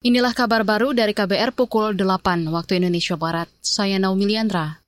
Inilah kabar baru dari KBR pukul 8 waktu Indonesia Barat. Saya Naomi Liandra.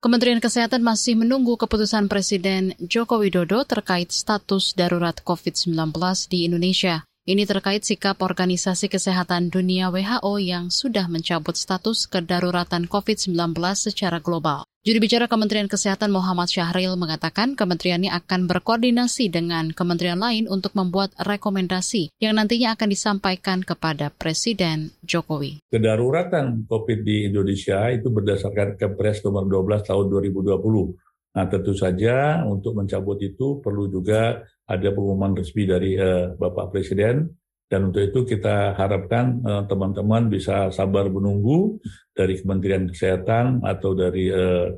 Kementerian Kesehatan masih menunggu keputusan Presiden Joko Widodo terkait status darurat COVID-19 di Indonesia. Ini terkait sikap Organisasi Kesehatan Dunia WHO yang sudah mencabut status kedaruratan COVID-19 secara global. Juru bicara Kementerian Kesehatan Muhammad Syahril mengatakan kementeriannya akan berkoordinasi dengan kementerian lain untuk membuat rekomendasi yang nantinya akan disampaikan kepada Presiden Jokowi. Kedaruratan COVID di Indonesia itu berdasarkan Kepres nomor 12 tahun 2020. Nah, tentu saja untuk mencabut itu perlu juga ada pengumuman resmi dari uh, Bapak Presiden dan untuk itu kita harapkan eh, teman-teman bisa sabar menunggu dari Kementerian Kesehatan atau dari uh,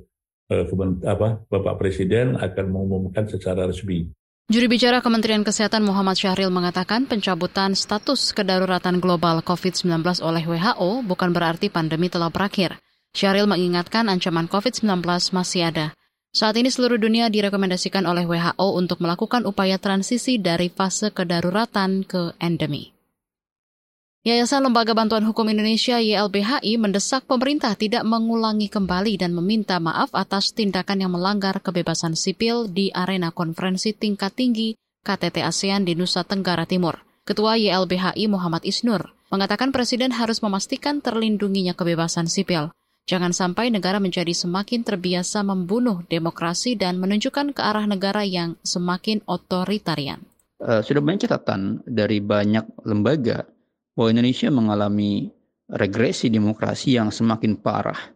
uh, apa, Bapak Presiden akan mengumumkan secara resmi. Juru bicara Kementerian Kesehatan Muhammad Syahril mengatakan pencabutan status kedaruratan global COVID-19 oleh WHO bukan berarti pandemi telah berakhir. Syahril mengingatkan ancaman COVID-19 masih ada. Saat ini seluruh dunia direkomendasikan oleh WHO untuk melakukan upaya transisi dari fase kedaruratan ke endemi. Yayasan Lembaga Bantuan Hukum Indonesia YLBHI mendesak pemerintah tidak mengulangi kembali dan meminta maaf atas tindakan yang melanggar kebebasan sipil di arena konferensi tingkat tinggi KTT ASEAN di Nusa Tenggara Timur. Ketua YLBHI Muhammad Isnur mengatakan Presiden harus memastikan terlindunginya kebebasan sipil. Jangan sampai negara menjadi semakin terbiasa membunuh demokrasi dan menunjukkan ke arah negara yang semakin otoritarian. Uh, sudah banyak catatan dari banyak lembaga bahwa Indonesia mengalami regresi demokrasi yang semakin parah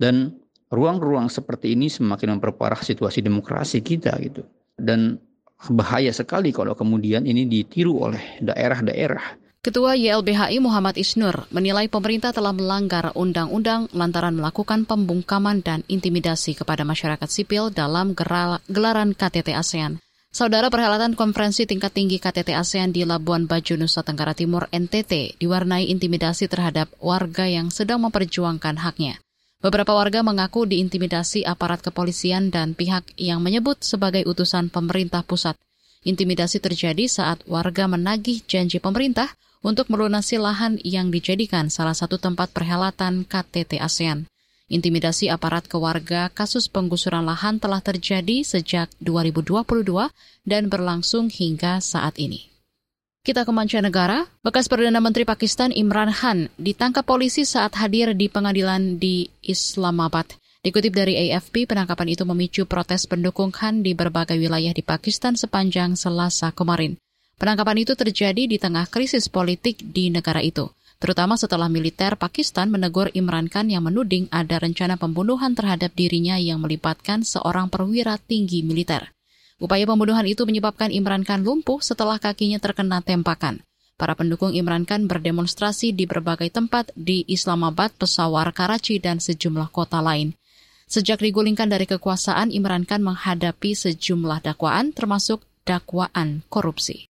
dan ruang-ruang seperti ini semakin memperparah situasi demokrasi kita gitu. Dan bahaya sekali kalau kemudian ini ditiru oleh daerah-daerah Ketua YLBHI Muhammad Isnur menilai pemerintah telah melanggar undang-undang lantaran melakukan pembungkaman dan intimidasi kepada masyarakat sipil dalam gelaran KTT ASEAN. Saudara perhelatan konferensi tingkat tinggi KTT ASEAN di Labuan Bajo, Nusa Tenggara Timur, NTT, diwarnai intimidasi terhadap warga yang sedang memperjuangkan haknya. Beberapa warga mengaku diintimidasi aparat kepolisian dan pihak yang menyebut sebagai utusan pemerintah pusat. Intimidasi terjadi saat warga menagih janji pemerintah untuk melunasi lahan yang dijadikan salah satu tempat perhelatan KTT ASEAN. Intimidasi aparat ke warga kasus penggusuran lahan telah terjadi sejak 2022 dan berlangsung hingga saat ini. Kita ke mancanegara, bekas Perdana Menteri Pakistan Imran Khan ditangkap polisi saat hadir di pengadilan di Islamabad. Dikutip dari AFP, penangkapan itu memicu protes pendukung Khan di berbagai wilayah di Pakistan sepanjang Selasa kemarin. Penangkapan itu terjadi di tengah krisis politik di negara itu, terutama setelah militer Pakistan menegur Imran Khan yang menuding ada rencana pembunuhan terhadap dirinya yang melibatkan seorang perwira tinggi militer. Upaya pembunuhan itu menyebabkan Imran Khan lumpuh setelah kakinya terkena tempakan. Para pendukung Imran Khan berdemonstrasi di berbagai tempat di Islamabad, Peshawar, Karachi, dan sejumlah kota lain. Sejak digulingkan dari kekuasaan, Imran Khan menghadapi sejumlah dakwaan termasuk dakwaan korupsi.